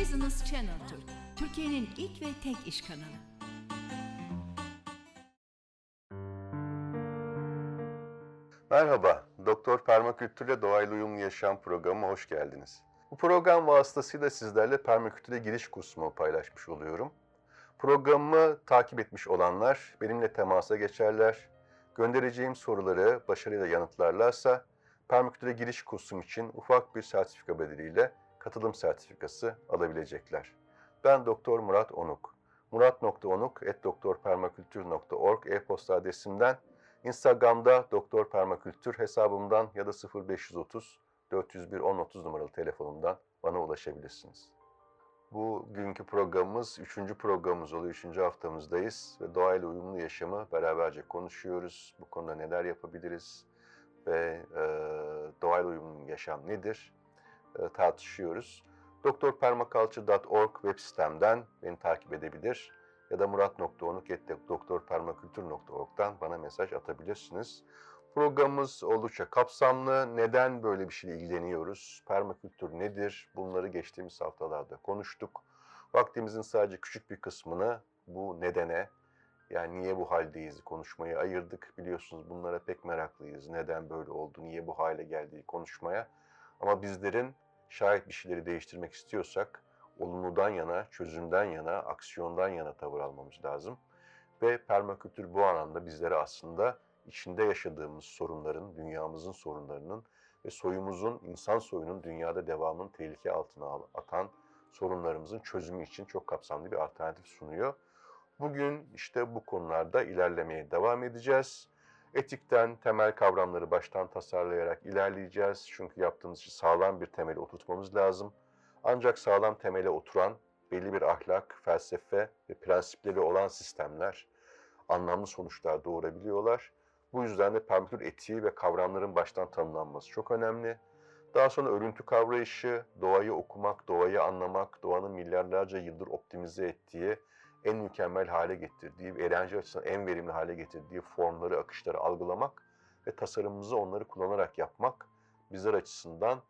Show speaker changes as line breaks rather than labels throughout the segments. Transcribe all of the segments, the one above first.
Business Channel Türk, Türkiye'nin ilk ve tek iş kanalı.
Merhaba, Doktor Permakültürle Doğayla Uyumlu Yaşam programıma hoş geldiniz. Bu program vasıtasıyla sizlerle permakültüre giriş kursumu paylaşmış oluyorum. Programımı takip etmiş olanlar benimle temasa geçerler. Göndereceğim soruları başarıyla yanıtlarlarsa permakültüre giriş kursum için ufak bir sertifika bedeliyle katılım sertifikası alabilecekler. Ben Doktor Murat Onuk. murat.onuk.doktorpermakültür.org e-posta adresimden Instagram'da Doktor Permakültür hesabımdan ya da 0530 401 1030 numaralı telefonumdan bana ulaşabilirsiniz. Bugünkü programımız üçüncü programımız oluyor. Üçüncü haftamızdayız ve doğayla uyumlu yaşamı beraberce konuşuyoruz. Bu konuda neler yapabiliriz ve e, doğayla uyumlu yaşam nedir tartışıyoruz. drpermaculture.org web sitemden beni takip edebilir ya da murat.onuk.doktorpermakültür.org'dan bana mesaj atabilirsiniz. Programımız oldukça kapsamlı. Neden böyle bir şeyle ilgileniyoruz? Permakültür nedir? Bunları geçtiğimiz haftalarda konuştuk. Vaktimizin sadece küçük bir kısmını bu nedene, yani niye bu haldeyiz konuşmaya ayırdık. Biliyorsunuz bunlara pek meraklıyız. Neden böyle oldu, niye bu hale geldiği konuşmaya. Ama bizlerin şayet bir şeyleri değiştirmek istiyorsak olumludan yana, çözümden yana, aksiyondan yana tavır almamız lazım. Ve permakültür bu anlamda bizlere aslında içinde yaşadığımız sorunların, dünyamızın sorunlarının ve soyumuzun, insan soyunun dünyada devamını tehlike altına atan sorunlarımızın çözümü için çok kapsamlı bir alternatif sunuyor. Bugün işte bu konularda ilerlemeye devam edeceğiz. Etikten temel kavramları baştan tasarlayarak ilerleyeceğiz. Çünkü yaptığımız işi sağlam bir temeli oturtmamız lazım. Ancak sağlam temele oturan belli bir ahlak, felsefe ve prensipleri olan sistemler anlamlı sonuçlar doğurabiliyorlar. Bu yüzden de permakültür etiği ve kavramların baştan tanımlanması çok önemli. Daha sonra örüntü kavrayışı, doğayı okumak, doğayı anlamak, doğanın milyarlarca yıldır optimize ettiği, en mükemmel hale getirdiği, enerji açısından en verimli hale getirdiği formları, akışları algılamak ve tasarımımızı onları kullanarak yapmak bizler açısından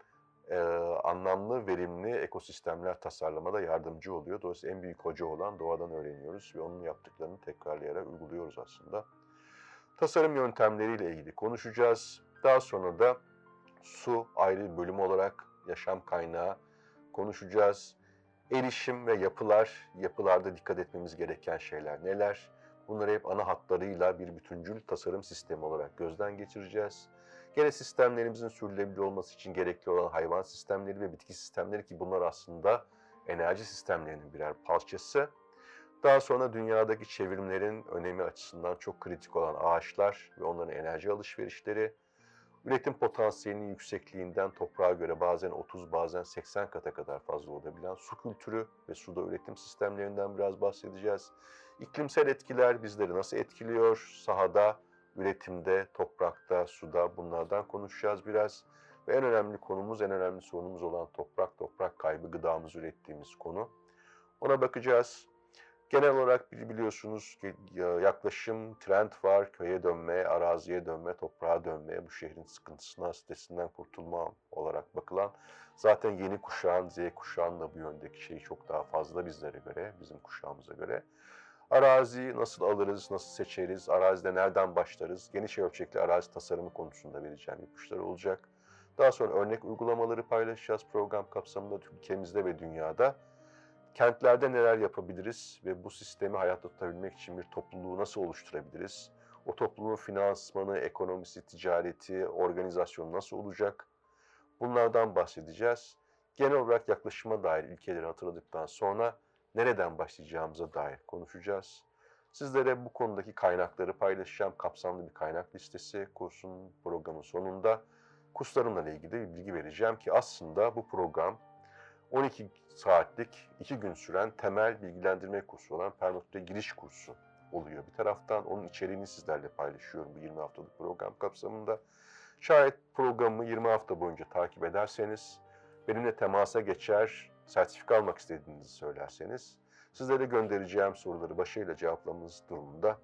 e, anlamlı, verimli ekosistemler tasarlamada yardımcı oluyor. Dolayısıyla en büyük hoca olan doğadan öğreniyoruz ve onun yaptıklarını tekrarlayarak uyguluyoruz aslında. Tasarım yöntemleriyle ilgili konuşacağız. Daha sonra da su ayrı bir bölüm olarak yaşam kaynağı konuşacağız. Erişim ve yapılar, yapılarda dikkat etmemiz gereken şeyler neler? Bunları hep ana hatlarıyla bir bütüncül tasarım sistemi olarak gözden geçireceğiz. Gene sistemlerimizin sürdürülebilir olması için gerekli olan hayvan sistemleri ve bitki sistemleri ki bunlar aslında enerji sistemlerinin birer parçası. Daha sonra dünyadaki çevrimlerin önemi açısından çok kritik olan ağaçlar ve onların enerji alışverişleri, üretim potansiyelinin yüksekliğinden toprağa göre bazen 30 bazen 80 kata kadar fazla olabilen su kültürü ve suda üretim sistemlerinden biraz bahsedeceğiz. İklimsel etkiler bizleri nasıl etkiliyor? Sahada, üretimde, toprakta, suda bunlardan konuşacağız biraz. Ve en önemli konumuz, en önemli sorunumuz olan toprak, toprak kaybı, gıdamızı ürettiğimiz konu. Ona bakacağız. Genel olarak biliyorsunuz ki yaklaşım, trend var. Köye dönme, araziye dönme, toprağa dönme, bu şehrin sıkıntısına, stresinden kurtulma olarak bakılan. Zaten yeni kuşağın, Z kuşağının da bu yöndeki şeyi çok daha fazla bizlere göre, bizim kuşağımıza göre. Arazi nasıl alırız, nasıl seçeriz, arazide nereden başlarız, geniş ölçekli arazi tasarımı konusunda vereceğim ipuçları olacak. Daha sonra örnek uygulamaları paylaşacağız program kapsamında ülkemizde ve dünyada. Kentlerde neler yapabiliriz ve bu sistemi hayatta tutabilmek için bir topluluğu nasıl oluşturabiliriz? O topluluğun finansmanı, ekonomisi, ticareti, organizasyonu nasıl olacak? Bunlardan bahsedeceğiz. Genel olarak yaklaşıma dair ilkeleri hatırladıktan sonra nereden başlayacağımıza dair konuşacağız. Sizlere bu konudaki kaynakları paylaşacağım. Kapsamlı bir kaynak listesi kursun programın sonunda. Kurslarımla ilgili bir bilgi vereceğim ki aslında bu program 12 saatlik 2 gün süren temel bilgilendirme kursu olan permakültüre giriş kursu oluyor. Bir taraftan onun içeriğini sizlerle paylaşıyorum bu 20 haftalık program kapsamında. Şayet programı 20 hafta boyunca takip ederseniz, benimle temasa geçer, sertifika almak istediğinizi söylerseniz, sizlere göndereceğim soruları başarıyla cevaplamanız durumunda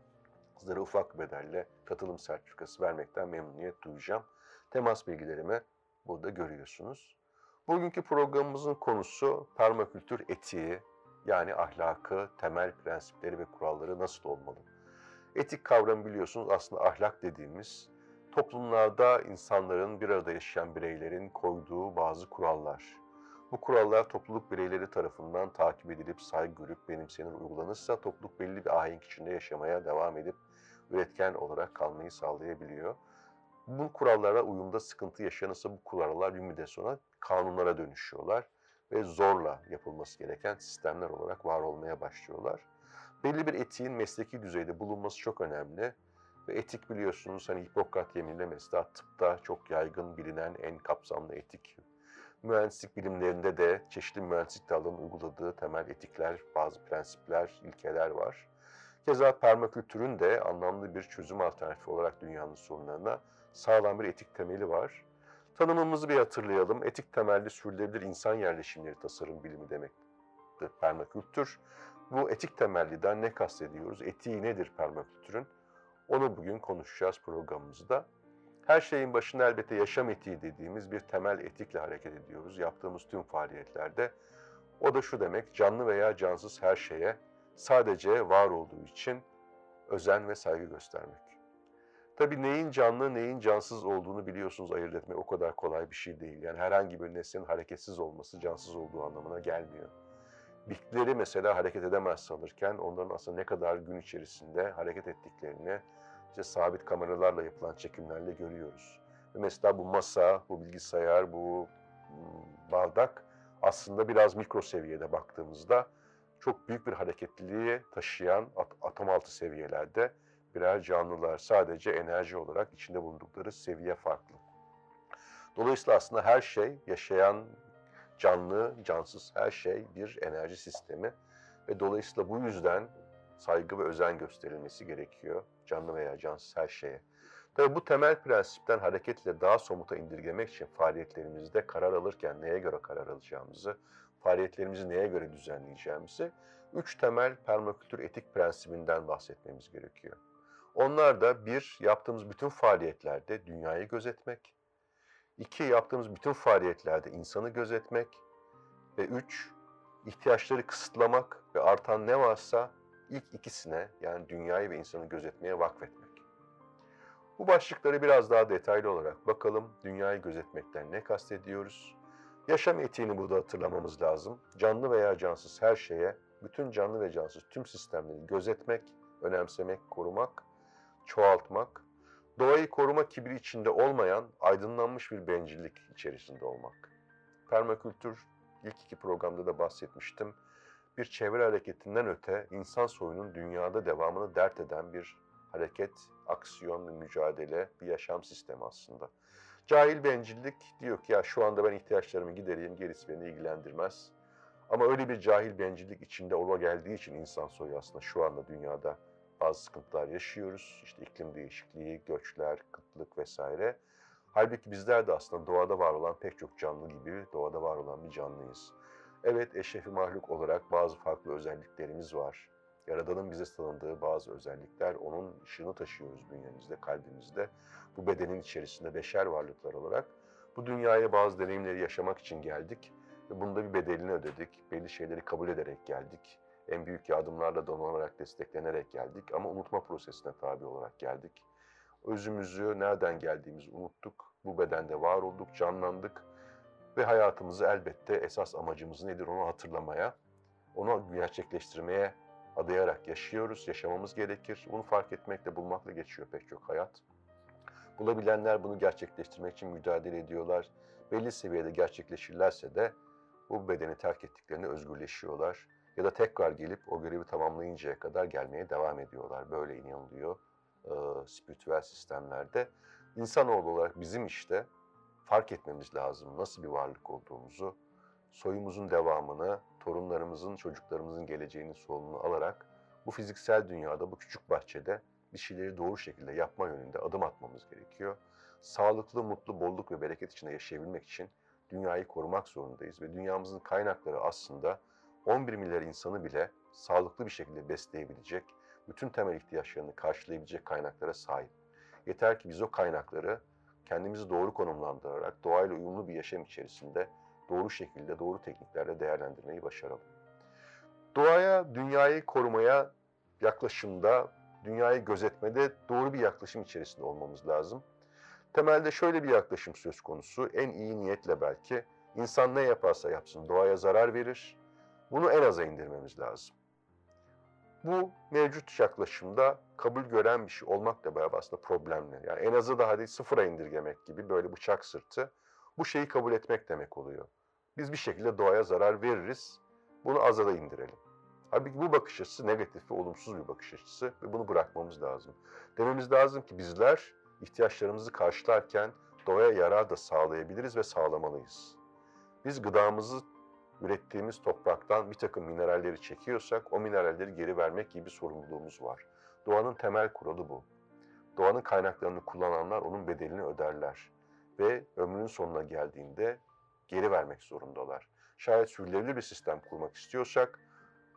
sizlere ufak bedelle katılım sertifikası vermekten memnuniyet duyacağım. Temas bilgilerimi burada görüyorsunuz. Bugünkü programımızın konusu permakültür etiği, yani ahlakı, temel prensipleri ve kuralları nasıl olmalı? Etik kavramı biliyorsunuz aslında ahlak dediğimiz toplumlarda insanların bir arada yaşayan bireylerin koyduğu bazı kurallar. Bu kurallar topluluk bireyleri tarafından takip edilip saygı görüp benimsenir uygulanırsa topluluk belli bir ahenk içinde yaşamaya devam edip üretken olarak kalmayı sağlayabiliyor. Bu kurallara uyumda sıkıntı yaşanırsa bu kurallar bir müddet sonra kanunlara dönüşüyorlar ve zorla yapılması gereken sistemler olarak var olmaya başlıyorlar. Belli bir etiğin mesleki düzeyde bulunması çok önemli. Ve etik biliyorsunuz hani Hipokrat yeminiyle mesela tıpta çok yaygın bilinen en kapsamlı etik. Mühendislik bilimlerinde de çeşitli mühendislik dallarının uyguladığı temel etikler, bazı prensipler, ilkeler var. Keza permakültürün de anlamlı bir çözüm alternatifi olarak dünyanın sorunlarına sağlam bir etik temeli var. Tanımımızı bir hatırlayalım. Etik temelli sürdürülebilir insan yerleşimleri tasarım bilimi demektir permakültür. Bu etik temelliden ne kastediyoruz? Etiği nedir permakültürün? Onu bugün konuşacağız programımızda. Her şeyin başında elbette yaşam etiği dediğimiz bir temel etikle hareket ediyoruz yaptığımız tüm faaliyetlerde. O da şu demek, canlı veya cansız her şeye sadece var olduğu için özen ve saygı göstermek. Tabii neyin canlı, neyin cansız olduğunu biliyorsunuz ayırt etmek o kadar kolay bir şey değil. Yani herhangi bir nesnenin hareketsiz olması cansız olduğu anlamına gelmiyor. Bitkileri mesela hareket edemez sanırken onların aslında ne kadar gün içerisinde hareket ettiklerini işte sabit kameralarla yapılan çekimlerle görüyoruz. Ve mesela bu masa, bu bilgisayar, bu hmm, bardak aslında biraz mikro seviyede baktığımızda çok büyük bir hareketliliği taşıyan at atom altı seviyelerde birer canlılar sadece enerji olarak içinde bulundukları seviye farklı. Dolayısıyla aslında her şey yaşayan canlı, cansız her şey bir enerji sistemi ve dolayısıyla bu yüzden saygı ve özen gösterilmesi gerekiyor canlı veya cansız her şeye. Tabi bu temel prensipten hareketle daha somuta indirgemek için faaliyetlerimizde karar alırken neye göre karar alacağımızı, faaliyetlerimizi neye göre düzenleyeceğimizi üç temel permakültür etik prensibinden bahsetmemiz gerekiyor. Onlar da bir, yaptığımız bütün faaliyetlerde dünyayı gözetmek, iki, yaptığımız bütün faaliyetlerde insanı gözetmek ve üç, ihtiyaçları kısıtlamak ve artan ne varsa ilk ikisine yani dünyayı ve insanı gözetmeye vakfetmek. Bu başlıkları biraz daha detaylı olarak bakalım. Dünyayı gözetmekten ne kastediyoruz? Yaşam etiğini burada hatırlamamız lazım. Canlı veya cansız her şeye, bütün canlı ve cansız tüm sistemleri gözetmek, önemsemek, korumak, çoğaltmak, doğayı koruma kibri içinde olmayan aydınlanmış bir bencillik içerisinde olmak. Permakültür ilk iki programda da bahsetmiştim bir çevre hareketinden öte insan soyunun dünyada devamını dert eden bir hareket, aksiyon ve mücadele, bir yaşam sistemi aslında. Cahil bencillik diyor ki ya şu anda ben ihtiyaçlarımı gidereyim, gerisi beni ilgilendirmez. Ama öyle bir cahil bencillik içinde ola geldiği için insan soyu aslında şu anda dünyada bazı sıkıntılar yaşıyoruz. İşte iklim değişikliği, göçler, kıtlık vesaire. Halbuki bizler de aslında doğada var olan pek çok canlı gibi doğada var olan bir canlıyız. Evet eşrefi mahluk olarak bazı farklı özelliklerimiz var. Yaradanın bize tanıdığı bazı özellikler, onun ışığını taşıyoruz bünyemizde, kalbimizde. Bu bedenin içerisinde beşer varlıklar olarak. Bu dünyaya bazı deneyimleri yaşamak için geldik ve bunda bir bedelini ödedik. Belli şeyleri kabul ederek geldik. En büyük yardımlarla donanarak, desteklenerek geldik ama unutma prosesine tabi olarak geldik. Özümüzü, nereden geldiğimizi unuttuk. Bu bedende var olduk, canlandık ve hayatımızı elbette esas amacımız nedir onu hatırlamaya, onu gerçekleştirmeye adayarak yaşıyoruz, yaşamamız gerekir. Bunu fark etmekle, bulmakla geçiyor pek çok hayat. Bulabilenler bunu gerçekleştirmek için mücadele ediyorlar. Belli seviyede gerçekleşirlerse de bu bedeni terk ettiklerinde özgürleşiyorlar. Ya da tekrar gelip o görevi tamamlayıncaya kadar gelmeye devam ediyorlar. Böyle inanılıyor e, spiritüel sistemlerde. İnsanoğlu olarak bizim işte fark etmemiz lazım nasıl bir varlık olduğumuzu, soyumuzun devamını, torunlarımızın, çocuklarımızın geleceğinin sorumluluğunu alarak bu fiziksel dünyada, bu küçük bahçede bir şeyleri doğru şekilde yapma yönünde adım atmamız gerekiyor. Sağlıklı, mutlu, bolluk ve bereket içinde yaşayabilmek için dünyayı korumak zorundayız ve dünyamızın kaynakları aslında 11 milyar insanı bile sağlıklı bir şekilde besleyebilecek, bütün temel ihtiyaçlarını karşılayabilecek kaynaklara sahip. Yeter ki biz o kaynakları kendimizi doğru konumlandırarak doğayla uyumlu bir yaşam içerisinde doğru şekilde, doğru tekniklerle değerlendirmeyi başaralım. Doğaya, dünyayı korumaya yaklaşımda, dünyayı gözetmede doğru bir yaklaşım içerisinde olmamız lazım. Temelde şöyle bir yaklaşım söz konusu, en iyi niyetle belki, insan ne yaparsa yapsın doğaya zarar verir, bunu en aza indirmemiz lazım. Bu mevcut yaklaşımda kabul gören bir şey olmakla beraber aslında problemli. Yani en azı da hadi sıfıra indirgemek gibi böyle bıçak sırtı bu şeyi kabul etmek demek oluyor. Biz bir şekilde doğaya zarar veririz, bunu aza da indirelim. Halbuki bu bakış açısı negatif ve olumsuz bir bakış açısı ve bunu bırakmamız lazım. Dememiz lazım ki bizler ihtiyaçlarımızı karşılarken doğaya yarar da sağlayabiliriz ve sağlamalıyız. Biz gıdamızı ürettiğimiz topraktan bir takım mineralleri çekiyorsak o mineralleri geri vermek gibi bir sorumluluğumuz var. Doğanın temel kuralı bu. Doğanın kaynaklarını kullananlar onun bedelini öderler ve ömrünün sonuna geldiğinde geri vermek zorundalar. Şayet sürdürülebilir bir sistem kurmak istiyorsak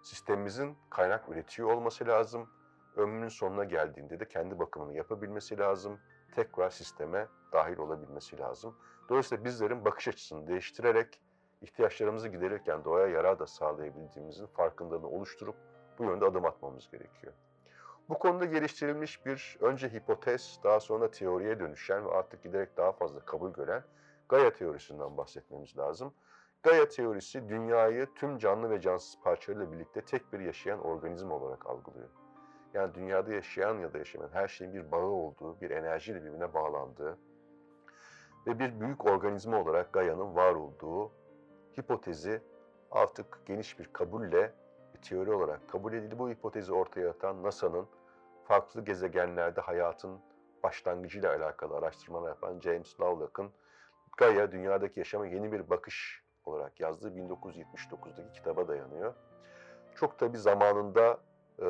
sistemimizin kaynak üretiyor olması lazım. Ömrünün sonuna geldiğinde de kendi bakımını yapabilmesi lazım. Tekrar sisteme dahil olabilmesi lazım. Dolayısıyla bizlerin bakış açısını değiştirerek ihtiyaçlarımızı giderirken doğaya yarar da sağlayabildiğimizin farkındalığını oluşturup bu yönde adım atmamız gerekiyor. Bu konuda geliştirilmiş bir önce hipotez, daha sonra teoriye dönüşen ve artık giderek daha fazla kabul gören Gaia teorisinden bahsetmemiz lazım. Gaia teorisi dünyayı tüm canlı ve cansız parçalarıyla birlikte tek bir yaşayan organizma olarak algılıyor. Yani dünyada yaşayan ya da yaşamayan her şeyin bir bağı olduğu, bir enerjiyle birbirine bağlandığı ve bir büyük organizma olarak Gaia'nın var olduğu hipotezi artık geniş bir kabulle bir teori olarak kabul edildi. Bu hipotezi ortaya atan NASA'nın farklı gezegenlerde hayatın başlangıcıyla alakalı araştırmalar yapan James Lovelock'ın Gaia dünyadaki yaşama yeni bir bakış olarak yazdığı 1979'daki kitaba dayanıyor. Çok tabi zamanında e,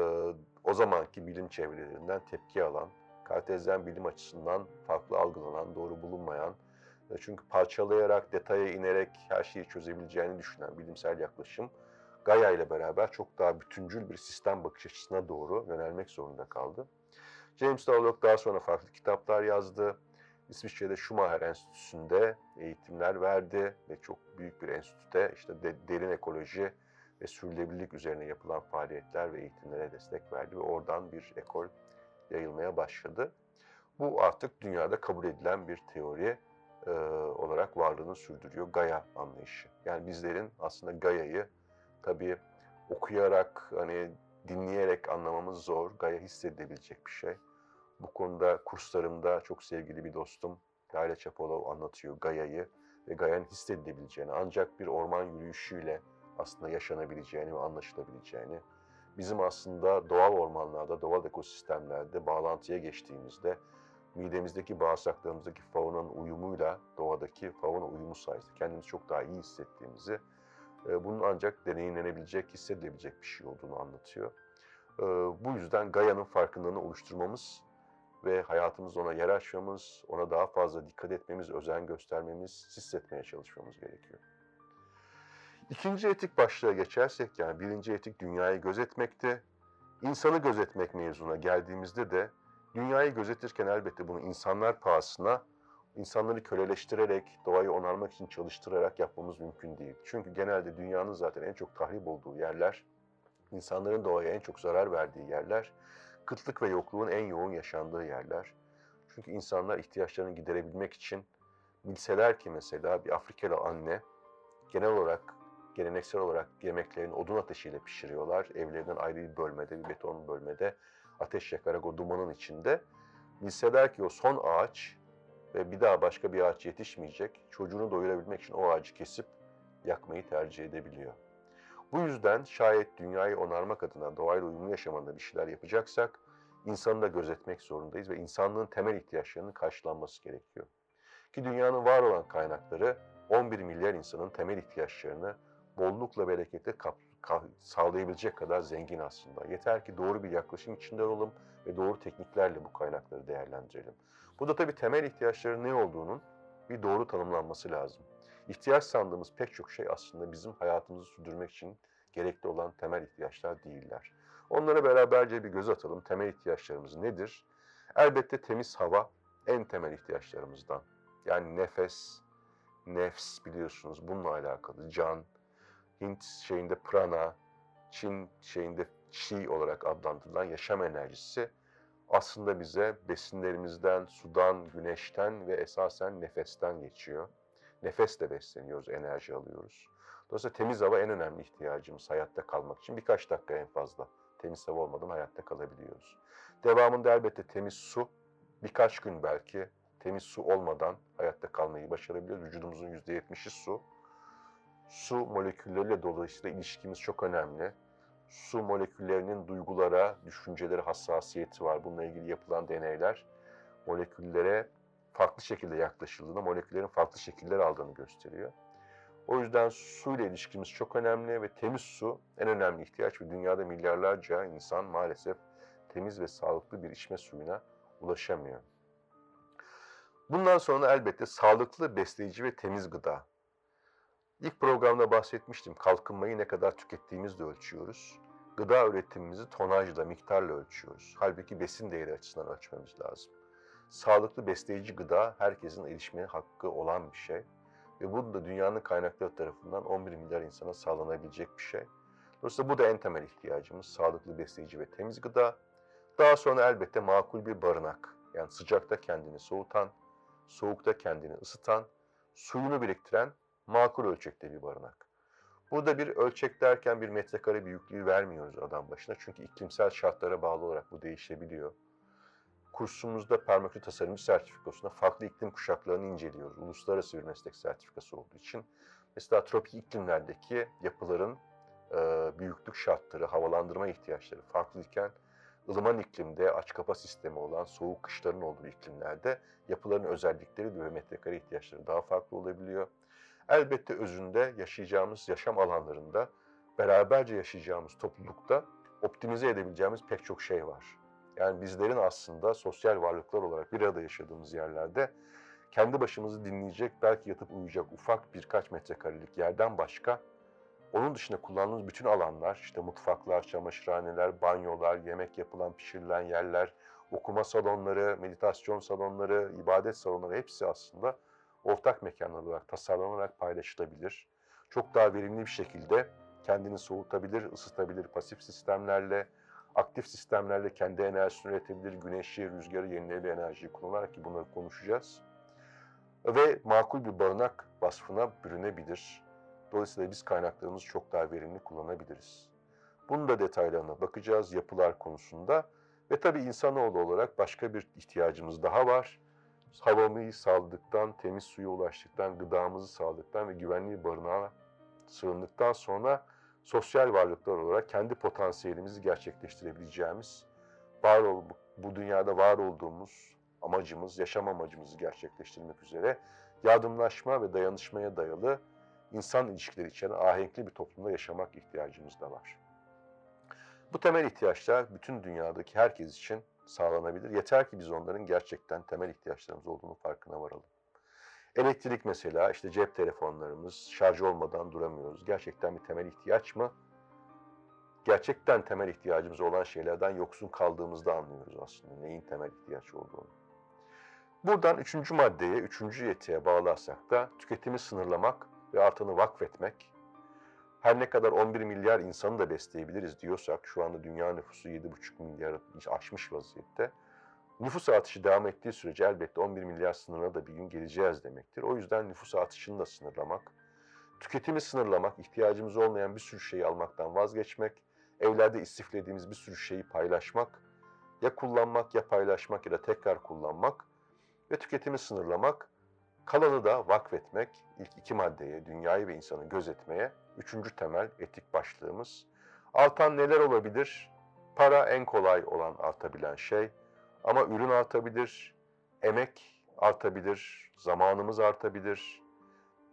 o zamanki bilim çevrelerinden tepki alan, kartezyen bilim açısından farklı algılanan, doğru bulunmayan, çünkü parçalayarak, detaya inerek her şeyi çözebileceğini düşünen bilimsel yaklaşım, Gaia ile beraber çok daha bütüncül bir sistem bakış açısına doğru yönelmek zorunda kaldı. James Lovelock daha sonra farklı kitaplar yazdı. İsviçre'de Schumacher Enstitüsü'nde eğitimler verdi ve çok büyük bir enstitüde işte de, derin ekoloji ve sürdürülebilirlik üzerine yapılan faaliyetler ve eğitimlere destek verdi ve oradan bir ekol yayılmaya başladı. Bu artık dünyada kabul edilen bir teori e, olarak varlığını sürdürüyor Gaia anlayışı. Yani bizlerin aslında Gaia'yı tabii okuyarak, hani dinleyerek anlamamız zor. Gaia hissedebilecek bir şey. Bu konuda kurslarımda çok sevgili bir dostum Gayle Çapolov anlatıyor Gaia'yı ve Gaia'nın hissedilebileceğini ancak bir orman yürüyüşüyle aslında yaşanabileceğini ve anlaşılabileceğini, bizim aslında doğal ormanlarda, doğal ekosistemlerde bağlantıya geçtiğimizde midemizdeki bağırsaklarımızdaki faunanın uyumuyla doğadaki fauna uyumu sayesinde kendimizi çok daha iyi hissettiğimizi, e, bunun ancak deneyimlenebilecek, hissedilebilecek bir şey olduğunu anlatıyor. E, bu yüzden Gaia'nın farkındalığını oluşturmamız ve hayatımızda ona yer açmamız, ona daha fazla dikkat etmemiz, özen göstermemiz, hissetmeye çalışmamız gerekiyor. İkinci etik başlığa geçersek yani birinci etik dünyayı gözetmekte. İnsanı gözetmek mevzuna geldiğimizde de dünyayı gözetirken elbette bunu insanlar pahasına, insanları köleleştirerek, doğayı onarmak için çalıştırarak yapmamız mümkün değil. Çünkü genelde dünyanın zaten en çok tahrip olduğu yerler, insanların doğaya en çok zarar verdiği yerler, kıtlık ve yokluğun en yoğun yaşandığı yerler. Çünkü insanlar ihtiyaçlarını giderebilmek için bilseler ki mesela bir Afrikalı anne genel olarak geleneksel olarak yemeklerini odun ateşiyle pişiriyorlar. Evlerinden ayrı bir bölmede, bir beton bölmede ateş yakarak o dumanın içinde. Bilseler ki o son ağaç ve bir daha başka bir ağaç yetişmeyecek, çocuğunu doyurabilmek için o ağacı kesip yakmayı tercih edebiliyor. Bu yüzden şayet dünyayı onarmak adına doğayla uyumlu yaşamanda bir şeyler yapacaksak, insanı da gözetmek zorundayız ve insanlığın temel ihtiyaçlarının karşılanması gerekiyor. Ki dünyanın var olan kaynakları 11 milyar insanın temel ihtiyaçlarını bollukla bereketle kap, kap, sağlayabilecek kadar zengin aslında. Yeter ki doğru bir yaklaşım içinde olalım ve doğru tekniklerle bu kaynakları değerlendirelim. Bu da tabii temel ihtiyaçların ne olduğunun bir doğru tanımlanması lazım. İhtiyaç sandığımız pek çok şey aslında bizim hayatımızı sürdürmek için gerekli olan temel ihtiyaçlar değiller. Onlara beraberce bir göz atalım. Temel ihtiyaçlarımız nedir? Elbette temiz hava en temel ihtiyaçlarımızdan. Yani nefes, nefs biliyorsunuz bununla alakalı. Can, Hint şeyinde prana, Çin şeyinde chi olarak adlandırılan yaşam enerjisi aslında bize besinlerimizden, sudan, güneşten ve esasen nefesten geçiyor. Nefesle besleniyoruz, enerji alıyoruz. Dolayısıyla temiz hava en önemli ihtiyacımız hayatta kalmak için. Birkaç dakika en fazla temiz hava olmadan hayatta kalabiliyoruz. Devamında elbette temiz su, birkaç gün belki temiz su olmadan hayatta kalmayı başarabiliyoruz. Vücudumuzun %70'i su. Su molekülleriyle dolayısıyla ilişkimiz çok önemli. Su moleküllerinin duygulara, düşüncelere hassasiyeti var. Bununla ilgili yapılan deneyler moleküllere farklı şekilde yaklaşıldığında moleküllerin farklı şekiller aldığını gösteriyor. O yüzden su ile ilişkimiz çok önemli ve temiz su en önemli ihtiyaç ve dünyada milyarlarca insan maalesef temiz ve sağlıklı bir içme suyuna ulaşamıyor. Bundan sonra elbette sağlıklı, besleyici ve temiz gıda. İlk programda bahsetmiştim. Kalkınmayı ne kadar tükettiğimizle ölçüyoruz. Gıda üretimimizi tonajla, miktarla ölçüyoruz. Halbuki besin değeri açısından ölçmemiz lazım. Sağlıklı besleyici gıda herkesin erişmeye hakkı olan bir şey. Ve bu da dünyanın kaynakları tarafından 11 milyar insana sağlanabilecek bir şey. Dolayısıyla bu da en temel ihtiyacımız. Sağlıklı, besleyici ve temiz gıda. Daha sonra elbette makul bir barınak. Yani sıcakta kendini soğutan, soğukta kendini ısıtan, suyunu biriktiren makul ölçekte bir barınak. Burada bir ölçek derken bir metrekare büyüklüğü vermiyoruz adam başına. Çünkü iklimsel şartlara bağlı olarak bu değişebiliyor. Kursumuzda permakültür tasarımcı sertifikasında farklı iklim kuşaklarını inceliyoruz. Uluslararası bir meslek sertifikası olduğu için. Mesela tropik iklimlerdeki yapıların e, büyüklük şartları, havalandırma ihtiyaçları farklıyken ılıman iklimde aç kapa sistemi olan soğuk kışların olduğu iklimlerde yapıların özellikleri ve metrekare ihtiyaçları daha farklı olabiliyor. Elbette özünde yaşayacağımız yaşam alanlarında, beraberce yaşayacağımız toplulukta optimize edebileceğimiz pek çok şey var. Yani bizlerin aslında sosyal varlıklar olarak bir arada yaşadığımız yerlerde kendi başımızı dinleyecek, belki yatıp uyuyacak ufak birkaç metrekarelik yerden başka onun dışında kullandığımız bütün alanlar, işte mutfaklar, çamaşırhaneler, banyolar, yemek yapılan, pişirilen yerler, okuma salonları, meditasyon salonları, ibadet salonları hepsi aslında ortak mekanlar olarak tasarlanarak paylaşılabilir. Çok daha verimli bir şekilde kendini soğutabilir, ısıtabilir pasif sistemlerle, aktif sistemlerle kendi enerjisini üretebilir, güneşi, rüzgarı, yenilenebilir enerjiyi kullanarak ki bunları konuşacağız. Ve makul bir barınak vasfına bürünebilir. Dolayısıyla biz kaynaklarımızı çok daha verimli kullanabiliriz. Bunun da detaylarına bakacağız yapılar konusunda. Ve tabii insanoğlu olarak başka bir ihtiyacımız daha var. Havamıyı sağladıktan, temiz suya ulaştıktan, gıdamızı sağladıktan ve güvenli barınağa sığındıktan sonra sosyal varlıklar olarak kendi potansiyelimizi gerçekleştirebileceğimiz, var ol, bu dünyada var olduğumuz amacımız, yaşam amacımızı gerçekleştirmek üzere yardımlaşma ve dayanışmaya dayalı insan ilişkileri içeren ahenkli bir toplumda yaşamak ihtiyacımız da var. Bu temel ihtiyaçlar bütün dünyadaki herkes için sağlanabilir. Yeter ki biz onların gerçekten temel ihtiyaçlarımız olduğunu farkına varalım. Elektrik mesela, işte cep telefonlarımız, şarj olmadan duramıyoruz. Gerçekten bir temel ihtiyaç mı? Gerçekten temel ihtiyacımız olan şeylerden yoksun kaldığımızda anlıyoruz aslında neyin temel ihtiyaç olduğunu. Buradan üçüncü maddeye, üçüncü yetiye bağlarsak da tüketimi sınırlamak ve artanı vakfetmek, her ne kadar 11 milyar insanı da besleyebiliriz diyorsak, şu anda dünya nüfusu 7,5 milyar aşmış vaziyette. Nüfus artışı devam ettiği sürece elbette 11 milyar sınırına da bir gün geleceğiz demektir. O yüzden nüfus artışını da sınırlamak, tüketimi sınırlamak, ihtiyacımız olmayan bir sürü şeyi almaktan vazgeçmek, evlerde istiflediğimiz bir sürü şeyi paylaşmak, ya kullanmak ya paylaşmak ya da tekrar kullanmak ve tüketimi sınırlamak, kalanı da vakfetmek, ilk iki maddeye, dünyayı ve insanı gözetmeye, üçüncü temel etik başlığımız. Artan neler olabilir? Para en kolay olan artabilen şey ama ürün artabilir, emek artabilir, zamanımız artabilir,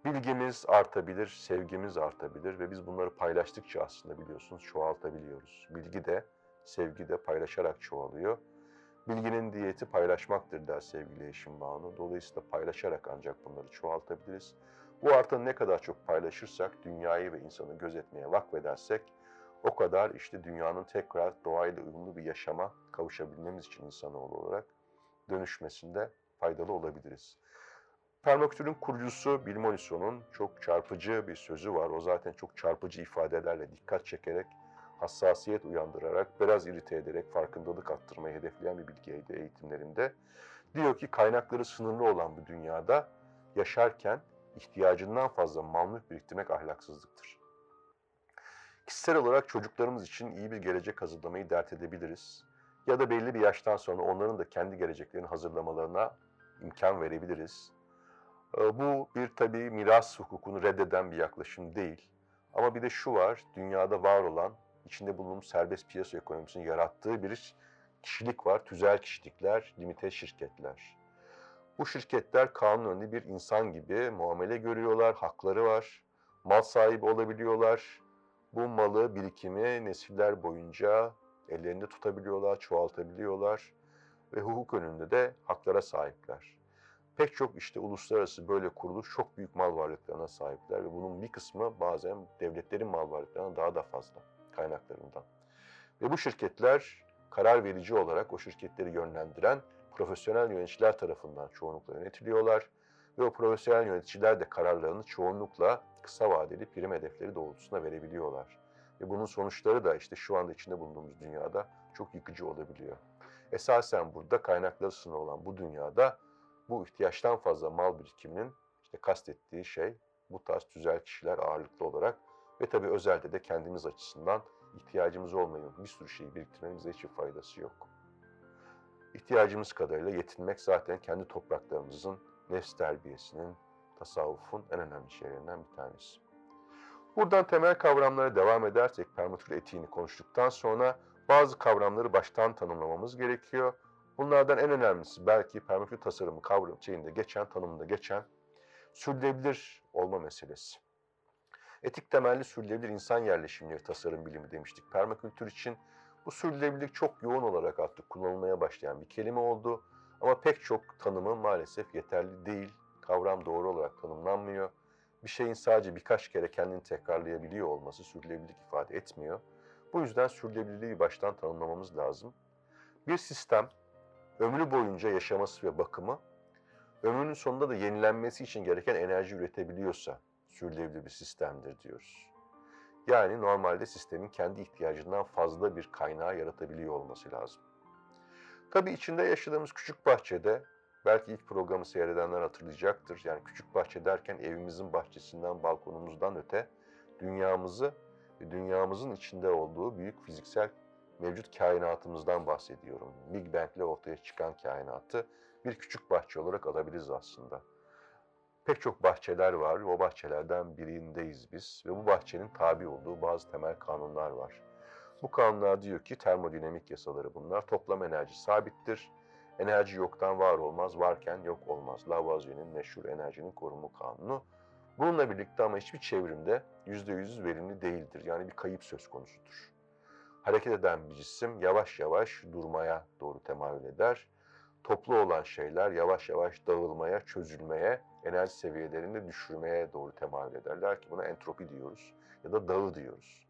bilgimiz artabilir, sevgimiz artabilir ve biz bunları paylaştıkça aslında biliyorsunuz çoğaltabiliyoruz. Bilgi de, sevgi de paylaşarak çoğalıyor. Bilginin diyeti paylaşmaktır der sevgili eşim Banu. Dolayısıyla paylaşarak ancak bunları çoğaltabiliriz. Bu artanı ne kadar çok paylaşırsak, dünyayı ve insanı gözetmeye vakfedersek, o kadar işte dünyanın tekrar doğayla uyumlu bir yaşama kavuşabilmemiz için insanoğlu olarak dönüşmesinde faydalı olabiliriz. Permakultürün kurucusu Bill Mollison'un çok çarpıcı bir sözü var. O zaten çok çarpıcı ifadelerle dikkat çekerek, hassasiyet uyandırarak, biraz irite ederek farkındalık arttırmayı hedefleyen bir bilgiydi eğitimlerinde. Diyor ki kaynakları sınırlı olan bu dünyada yaşarken ihtiyacından fazla mal mülk biriktirmek ahlaksızlıktır. Kişisel olarak çocuklarımız için iyi bir gelecek hazırlamayı dert edebiliriz. Ya da belli bir yaştan sonra onların da kendi geleceklerini hazırlamalarına imkan verebiliriz. Ee, Bu bir tabii miras hukukunu reddeden bir yaklaşım değil. Ama bir de şu var, dünyada var olan, içinde bulunduğumuz serbest piyasa ekonomisinin yarattığı bir kişilik var, tüzel kişilikler, limite şirketler. Bu şirketler kanun önünde bir insan gibi muamele görüyorlar, hakları var, mal sahibi olabiliyorlar. Bu malı, birikimi nesiller boyunca ellerinde tutabiliyorlar, çoğaltabiliyorlar ve hukuk önünde de haklara sahipler. Pek çok işte uluslararası böyle kuruluş çok büyük mal varlıklarına sahipler ve bunun bir kısmı bazen devletlerin mal varlıklarına daha da fazla kaynaklarından. Ve bu şirketler karar verici olarak o şirketleri yönlendiren profesyonel yöneticiler tarafından çoğunlukla yönetiliyorlar ve o profesyonel yöneticiler de kararlarını çoğunlukla kısa vadeli prim hedefleri doğrultusunda verebiliyorlar. Ve bunun sonuçları da işte şu anda içinde bulunduğumuz dünyada çok yıkıcı olabiliyor. Esasen burada kaynakları sınırlı olan bu dünyada bu ihtiyaçtan fazla mal birikiminin işte kastettiği şey bu tarz tüzel kişiler ağırlıklı olarak ve tabii özelde de kendimiz açısından ihtiyacımız olmayan bir sürü şeyi biriktirmemize hiçbir faydası yok. İhtiyacımız kadarıyla yetinmek zaten kendi topraklarımızın nefs terbiyesinin, tasavvufun en önemli şeylerinden bir tanesi. Buradan temel kavramlara devam edersek permakultür etiğini konuştuktan sonra bazı kavramları baştan tanımlamamız gerekiyor. Bunlardan en önemlisi belki permakultür tasarımı kavram şeyinde geçen, tanımında geçen sürdürülebilir olma meselesi. Etik temelli sürdürülebilir insan yerleşimleri tasarım bilimi demiştik. Permakültür için bu sürdürülebilirlik çok yoğun olarak artık kullanılmaya başlayan bir kelime oldu. Ama pek çok tanımı maalesef yeterli değil. Kavram doğru olarak tanımlanmıyor. Bir şeyin sadece birkaç kere kendini tekrarlayabiliyor olması sürdürülebilirlik ifade etmiyor. Bu yüzden sürdürülebilirliği baştan tanımlamamız lazım. Bir sistem ömrü boyunca yaşaması ve bakımı, ömrünün sonunda da yenilenmesi için gereken enerji üretebiliyorsa sürdürülebilir bir sistemdir diyoruz. Yani normalde sistemin kendi ihtiyacından fazla bir kaynağı yaratabiliyor olması lazım. Tabii içinde yaşadığımız küçük bahçede, belki ilk programı seyredenler hatırlayacaktır. Yani küçük bahçe derken evimizin bahçesinden, balkonumuzdan öte dünyamızı ve dünyamızın içinde olduğu büyük fiziksel mevcut kainatımızdan bahsediyorum. Big Bang ile ortaya çıkan kainatı bir küçük bahçe olarak alabiliriz aslında. Pek çok bahçeler var ve o bahçelerden birindeyiz biz ve bu bahçenin tabi olduğu bazı temel kanunlar var. Bu kanunlar diyor ki termodinamik yasaları bunlar. Toplam enerji sabittir. Enerji yoktan var olmaz, varken yok olmaz. Lavoisier'in meşhur enerjinin korumu kanunu. Bununla birlikte ama hiçbir çevrimde %100 verimli değildir. Yani bir kayıp söz konusudur. Hareket eden bir cisim yavaş yavaş durmaya doğru temayül eder. Toplu olan şeyler yavaş yavaş dağılmaya, çözülmeye, enerji seviyelerini düşürmeye doğru temayül ederler ki buna entropi diyoruz ya da dağı diyoruz.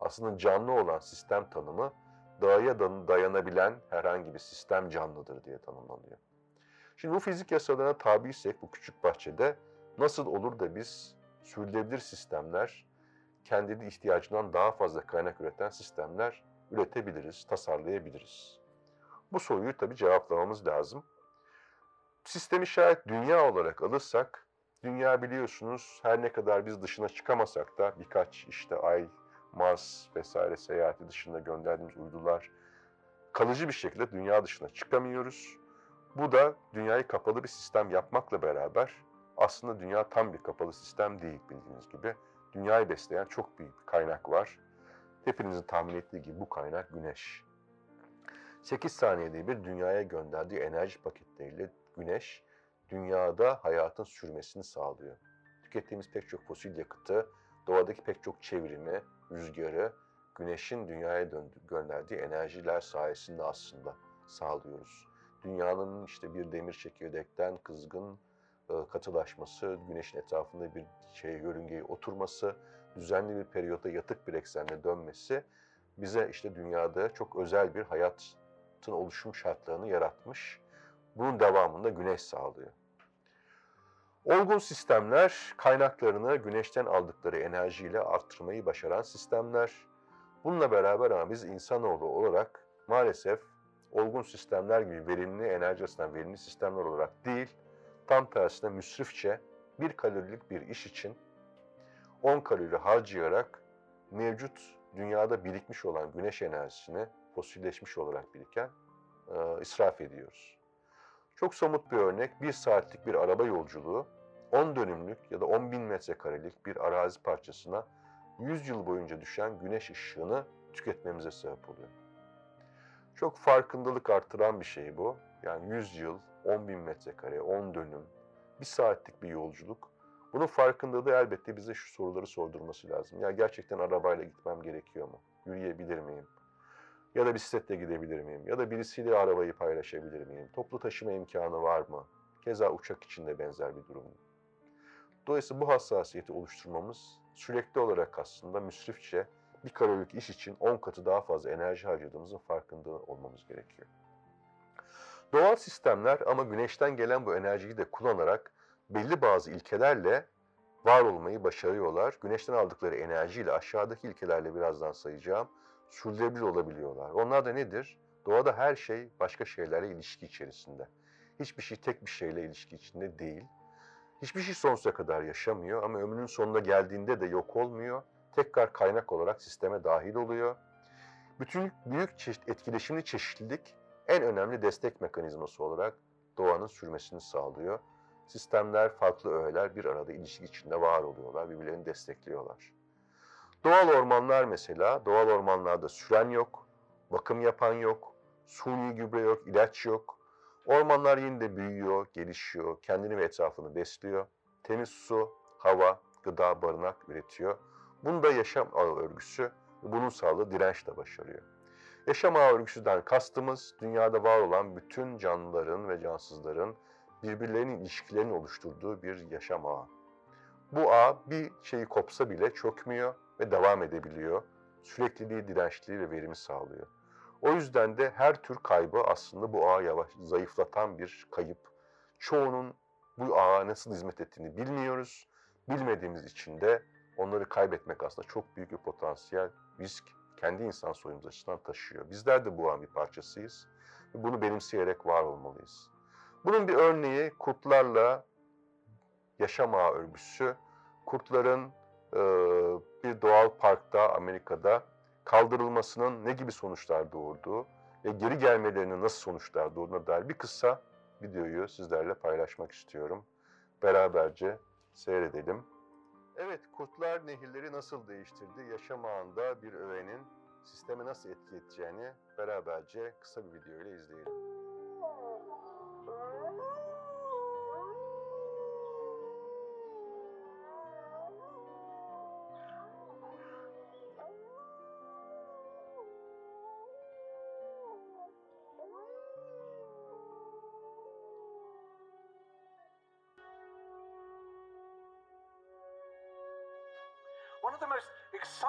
Aslında canlı olan sistem tanımı dağa dayanabilen herhangi bir sistem canlıdır diye tanımlanıyor. Şimdi bu fizik yasalarına tabiysek bu küçük bahçede nasıl olur da biz sürdürülebilir sistemler, kendi ihtiyacından daha fazla kaynak üreten sistemler üretebiliriz, tasarlayabiliriz. Bu soruyu tabii cevaplamamız lazım. Sistemi şayet dünya olarak alırsak, dünya biliyorsunuz her ne kadar biz dışına çıkamasak da birkaç işte ay, Mars vesaire seyahati dışında gönderdiğimiz uydular kalıcı bir şekilde dünya dışına çıkamıyoruz. Bu da dünyayı kapalı bir sistem yapmakla beraber aslında dünya tam bir kapalı sistem değil bildiğiniz gibi. Dünyayı besleyen çok büyük bir kaynak var. Hepinizin tahmin ettiği gibi bu kaynak güneş. 8 saniyede bir dünyaya gönderdiği enerji paketleriyle güneş dünyada hayatın sürmesini sağlıyor. Tükettiğimiz pek çok fosil yakıtı, doğadaki pek çok çevrimi, rüzgarı güneşin dünyaya gönderdiği enerjiler sayesinde aslında sağlıyoruz. Dünyanın işte bir demir çekirdekten kızgın e, katılaşması, güneşin etrafında bir şey yörüngeye oturması, düzenli bir periyotta yatık bir eksenle dönmesi bize işte dünyada çok özel bir hayatın oluşum şartlarını yaratmış. Bunun devamında güneş sağlıyor. Olgun sistemler kaynaklarını güneşten aldıkları enerjiyle arttırmayı başaran sistemler. Bununla beraber ama biz insanoğlu olarak maalesef olgun sistemler gibi verimli, enerji açısından verimli sistemler olarak değil, tam tersine müsrifçe bir kalorilik bir iş için 10 kalori harcayarak mevcut dünyada birikmiş olan güneş enerjisini fosilleşmiş olarak biriken e, israf ediyoruz. Çok somut bir örnek, bir saatlik bir araba yolculuğu 10 dönümlük ya da 10 bin metrekarelik bir arazi parçasına 100 yıl boyunca düşen güneş ışığını tüketmemize sebep oluyor. Çok farkındalık artıran bir şey bu. Yani 100 yıl, 10 bin metrekare, 10 dönüm, bir saatlik bir yolculuk. Bunun farkındalığı elbette bize şu soruları sordurması lazım. Ya gerçekten arabayla gitmem gerekiyor mu? Yürüyebilir miyim? Ya da bisikletle gidebilir miyim? Ya da birisiyle arabayı paylaşabilir miyim? Toplu taşıma imkanı var mı? Keza uçak için de benzer bir durum. Dolayısıyla bu hassasiyeti oluşturmamız sürekli olarak aslında müsrifçe bir kalorilik iş için 10 katı daha fazla enerji harcadığımızın farkında olmamız gerekiyor. Doğal sistemler ama güneşten gelen bu enerjiyi de kullanarak belli bazı ilkelerle var olmayı başarıyorlar. Güneşten aldıkları enerjiyle aşağıdaki ilkelerle birazdan sayacağım sürdürülebilir olabiliyorlar. Onlar da nedir? Doğada her şey başka şeylerle ilişki içerisinde. Hiçbir şey tek bir şeyle ilişki içinde değil. Hiçbir şey sonsuza kadar yaşamıyor ama ömrünün sonuna geldiğinde de yok olmuyor. Tekrar kaynak olarak sisteme dahil oluyor. Bütün büyük çeşit, etkileşimli çeşitlilik en önemli destek mekanizması olarak doğanın sürmesini sağlıyor. Sistemler, farklı öğeler bir arada ilişki içinde var oluyorlar, birbirlerini destekliyorlar. Doğal ormanlar mesela, doğal ormanlarda süren yok, bakım yapan yok, suni gübre yok, ilaç yok. Ormanlar yine de büyüyor, gelişiyor, kendini ve etrafını besliyor. Temiz su, hava, gıda, barınak üretiyor. Bunu da yaşam ağı örgüsü, bunun sağladığı direnç de başarıyor. Yaşam ağı örgüsüden kastımız dünyada var olan bütün canlıların ve cansızların birbirlerinin ilişkilerini oluşturduğu bir yaşam ağı. Bu ağ bir şeyi kopsa bile çökmüyor ve devam edebiliyor. Sürekliliği, dirençliliği ve verimi sağlıyor. O yüzden de her tür kaybı aslında bu ağı yavaş, zayıflatan bir kayıp. Çoğunun bu ağa nasıl hizmet ettiğini bilmiyoruz. Bilmediğimiz için de onları kaybetmek aslında çok büyük bir potansiyel risk kendi insan soyumuz açısından taşıyor. Bizler de bu ağın bir parçasıyız ve bunu benimseyerek var olmalıyız. Bunun bir örneği kurtlarla yaşam ağı örgüsü. Kurtların bir doğal parkta Amerika'da kaldırılmasının ne gibi sonuçlar doğurduğu ve geri gelmelerinin nasıl sonuçlar doğurduğuna dair bir kısa videoyu sizlerle paylaşmak istiyorum. Beraberce seyredelim. Evet, kurtlar nehirleri nasıl değiştirdi? Yaşam ağında bir öğenin sisteme nasıl etki edeceğini beraberce kısa bir video ile izleyelim.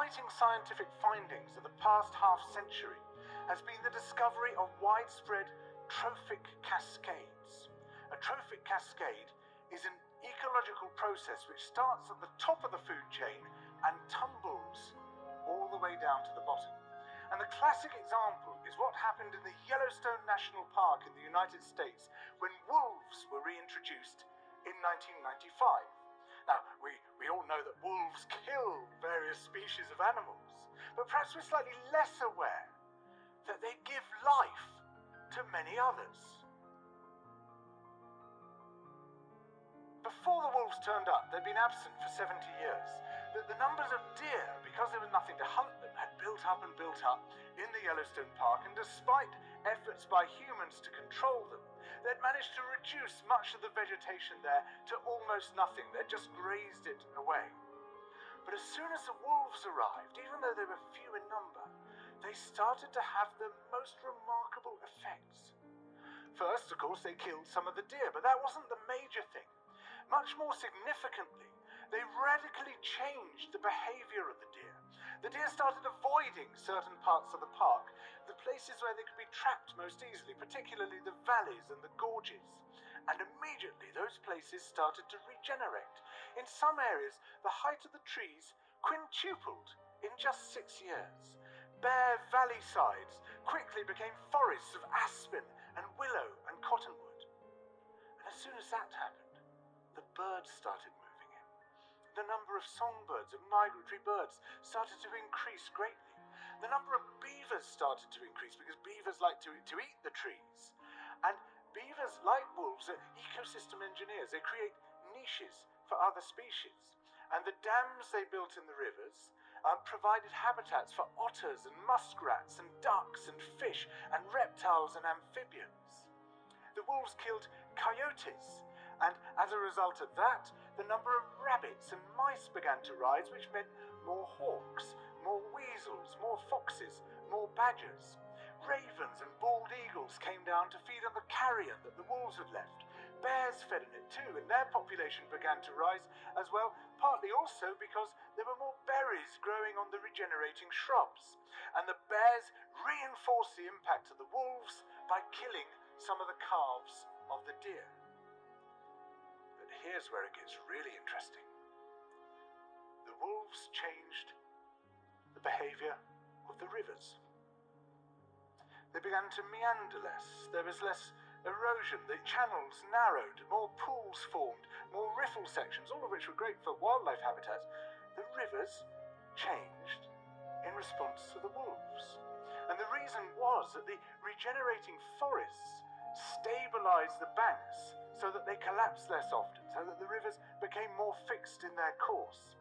Exciting scientific findings of the past half century has been the discovery of widespread trophic cascades. A trophic cascade is an ecological process which starts at the top of the food chain and tumbles all the way down to the bottom. And the classic example is what happened in the Yellowstone National Park in the United States when wolves were reintroduced in 1995. Now, we, we all know that wolves kill various species of animals, but perhaps we're slightly less aware that they give life to many others. Before the wolves turned up, they'd been absent for 70 years. That the numbers of deer, because there was nothing to hunt them, had built up and built up in the Yellowstone Park, and despite efforts by humans to control them, they'd managed to reduce much of the vegetation there to almost nothing. They'd just grazed it away. But as soon as the wolves arrived, even though they were few in number, they started to have the most remarkable effects. First, of course, they killed some of the deer, but that wasn't the major thing. Much more significantly, they radically changed the behavior of the deer. The deer started avoiding certain parts of the park. The places where they could be trapped most easily, particularly the valleys and the gorges. And immediately those places started to regenerate. In some areas, the height of the trees quintupled in just six years. Bare valley sides quickly became forests of aspen and willow and cottonwood. And as soon as that happened, the birds started moving in. The number of songbirds and migratory birds started to increase greatly. The number of beavers started to increase because beavers like to, to eat the trees. And beavers, like wolves, are ecosystem engineers. They create niches for other species. And the dams they built in the rivers um, provided habitats for otters and muskrats and ducks and fish and reptiles and amphibians. The wolves killed coyotes, and as a result of that, the number of rabbits and mice began to rise, which meant more hawks, more weasels, more foxes, more badgers. Ravens and bald eagles came down to feed on the carrion that the wolves had left. Bears fed on it too, and their population began to rise as well, partly also because there were more berries growing on the regenerating shrubs. And the bears reinforced the impact of the wolves by killing some of the calves of the deer. But here's where it gets really interesting. The wolves changed the behavior of the rivers. They began to meander less. There was less erosion. The channels narrowed. More pools formed. More riffle sections, all of which were great for wildlife habitats. The rivers changed in response to the wolves. And the reason was that the regenerating forests stabilized the banks so that they collapsed less often, so that the rivers became more fixed in their course.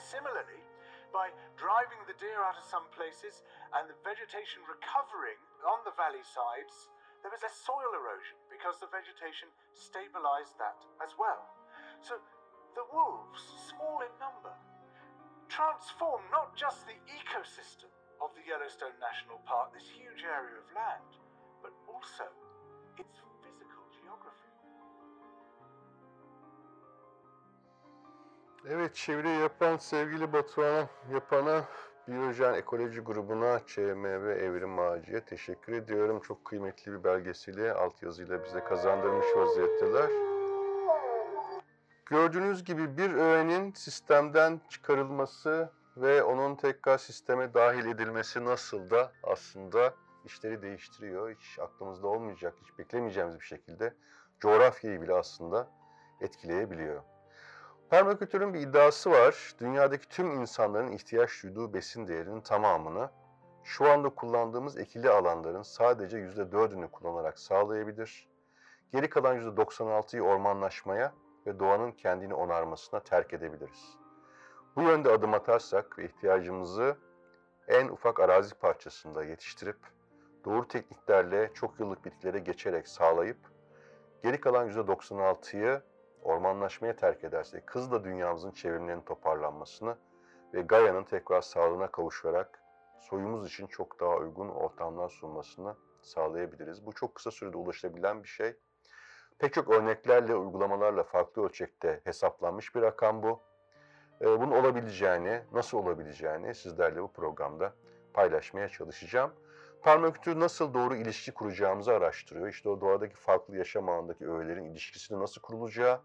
Similarly, by driving the deer out of some places and the vegetation recovering on the valley sides, there was less soil erosion because the vegetation stabilized that as well. So the wolves, small in number, transform not just the ecosystem of the Yellowstone National Park, this huge area of land, but also its
Evet çeviri yapan sevgili Batuhan'a, yapana Biyojen Ekoloji grubuna, ÇMV Evrim Ağacı'ya teşekkür ediyorum. Çok kıymetli bir belgeseli altyazıyla bize kazandırmış vaziyetteler. Gördüğünüz gibi bir öğenin sistemden çıkarılması ve onun tekrar sisteme dahil edilmesi nasıl da aslında işleri değiştiriyor. Hiç aklımızda olmayacak, hiç beklemeyeceğimiz bir şekilde coğrafyayı bile aslında etkileyebiliyor. Permakültürün bir iddiası var. Dünyadaki tüm insanların ihtiyaç duyduğu besin değerinin tamamını şu anda kullandığımız ekili alanların sadece %4'ünü kullanarak sağlayabilir. Geri kalan %96'yı ormanlaşmaya ve doğanın kendini onarmasına terk edebiliriz. Bu yönde adım atarsak ve ihtiyacımızı en ufak arazi parçasında yetiştirip doğru tekniklerle çok yıllık bitkilere geçerek sağlayıp geri kalan %96'yı ormanlaşmaya terk edersek hızla dünyamızın çevrimlerinin toparlanmasını ve Gaia'nın tekrar sağlığına kavuşarak soyumuz için çok daha uygun ortamlar sunmasını sağlayabiliriz. Bu çok kısa sürede ulaşılabilen bir şey. Pek çok örneklerle, uygulamalarla farklı ölçekte hesaplanmış bir rakam bu. Ee, bunun olabileceğini, nasıl olabileceğini sizlerle bu programda paylaşmaya çalışacağım. Permakültür nasıl doğru ilişki kuracağımızı araştırıyor. İşte o doğadaki farklı yaşam alanındaki öğelerin ilişkisini nasıl kurulacağı.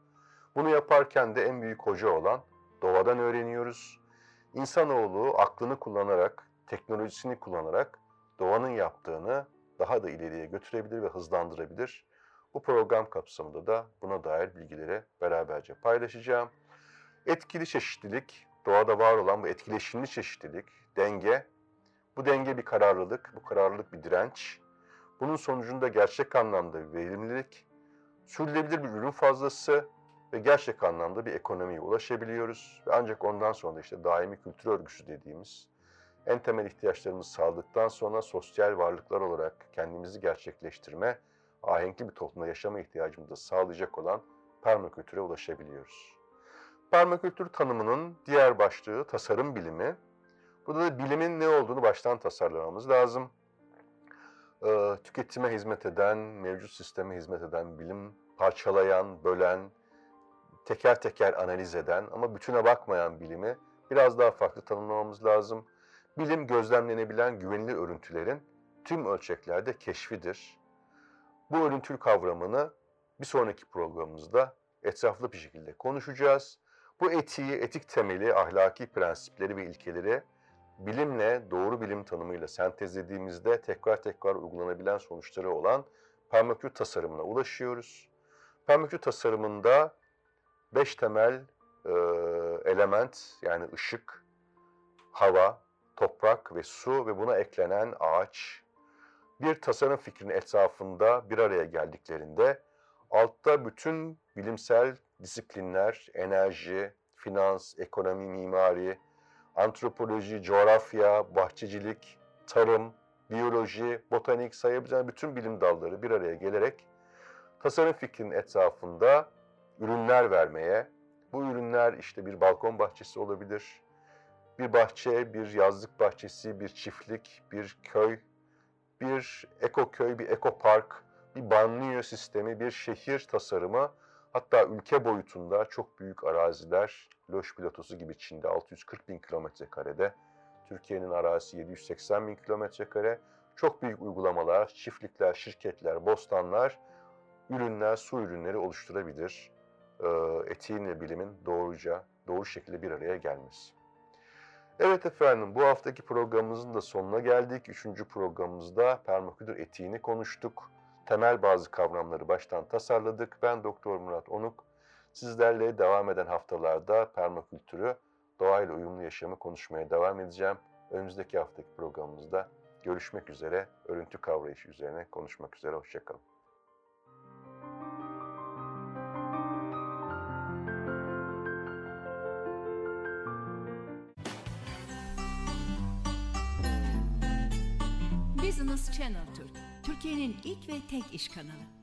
Bunu yaparken de en büyük hoca olan doğadan öğreniyoruz. İnsanoğlu aklını kullanarak, teknolojisini kullanarak doğanın yaptığını daha da ileriye götürebilir ve hızlandırabilir. Bu program kapsamında da buna dair bilgileri beraberce paylaşacağım. Etkili çeşitlilik, doğada var olan bu etkileşimli çeşitlilik, denge, bu denge bir kararlılık, bu kararlılık bir direnç. Bunun sonucunda gerçek anlamda bir verimlilik, sürdürülebilir bir ürün fazlası ve gerçek anlamda bir ekonomiye ulaşabiliyoruz. Ve ancak ondan sonra işte daimi kültür örgüsü dediğimiz en temel ihtiyaçlarımızı sağladıktan sonra sosyal varlıklar olarak kendimizi gerçekleştirme, ahenkli bir toplumda yaşama ihtiyacımızı da sağlayacak olan permakültüre ulaşabiliyoruz. Permakültür tanımının diğer başlığı tasarım bilimi. Burada da bilimin ne olduğunu baştan tasarlamamız lazım. Ee, tüketime hizmet eden, mevcut sisteme hizmet eden, bilim parçalayan, bölen, teker teker analiz eden ama bütüne bakmayan bilimi biraz daha farklı tanımlamamız lazım. Bilim gözlemlenebilen güvenilir örüntülerin tüm ölçeklerde keşfidir. Bu örüntül kavramını bir sonraki programımızda etraflı bir şekilde konuşacağız. Bu etiği, etik temeli, ahlaki prensipleri ve ilkeleri bilimle, doğru bilim tanımıyla sentezlediğimizde tekrar tekrar uygulanabilen sonuçları olan permakül tasarımına ulaşıyoruz. Permakül tasarımında beş temel e, element yani ışık, hava, toprak ve su ve buna eklenen ağaç bir tasarım fikrinin etrafında bir araya geldiklerinde altta bütün bilimsel disiplinler, enerji, finans, ekonomi, mimari, antropoloji, coğrafya, bahçecilik, tarım, biyoloji, botanik sayabileceğiniz bütün bilim dalları bir araya gelerek tasarım fikrinin etrafında ürünler vermeye, bu ürünler işte bir balkon bahçesi olabilir, bir bahçe, bir yazlık bahçesi, bir çiftlik, bir köy, bir ekoköy, bir ekopark, bir banliyö sistemi, bir şehir tasarımı, hatta ülke boyutunda çok büyük araziler, Loş platosu gibi Çin'de 640 bin kilometre karede, Türkiye'nin arazisi 780 bin kilometre kare, çok büyük uygulamalar, çiftlikler, şirketler, bostanlar, ürünler, su ürünleri oluşturabilir. Ee, etiğin ve bilimin doğruca, doğru şekilde bir araya gelmesi. Evet efendim, bu haftaki programımızın da sonuna geldik. Üçüncü programımızda permakültür etiğini konuştuk. Temel bazı kavramları baştan tasarladık. Ben Doktor Murat Onuk. Sizlerle devam eden haftalarda permakültürü, doğayla uyumlu yaşamı konuşmaya devam edeceğim. Önümüzdeki haftaki programımızda görüşmek üzere, örüntü kavrayışı üzerine konuşmak üzere. Hoşçakalın.
Business Channel Türk, Türkiye'nin ilk ve tek iş kanalı.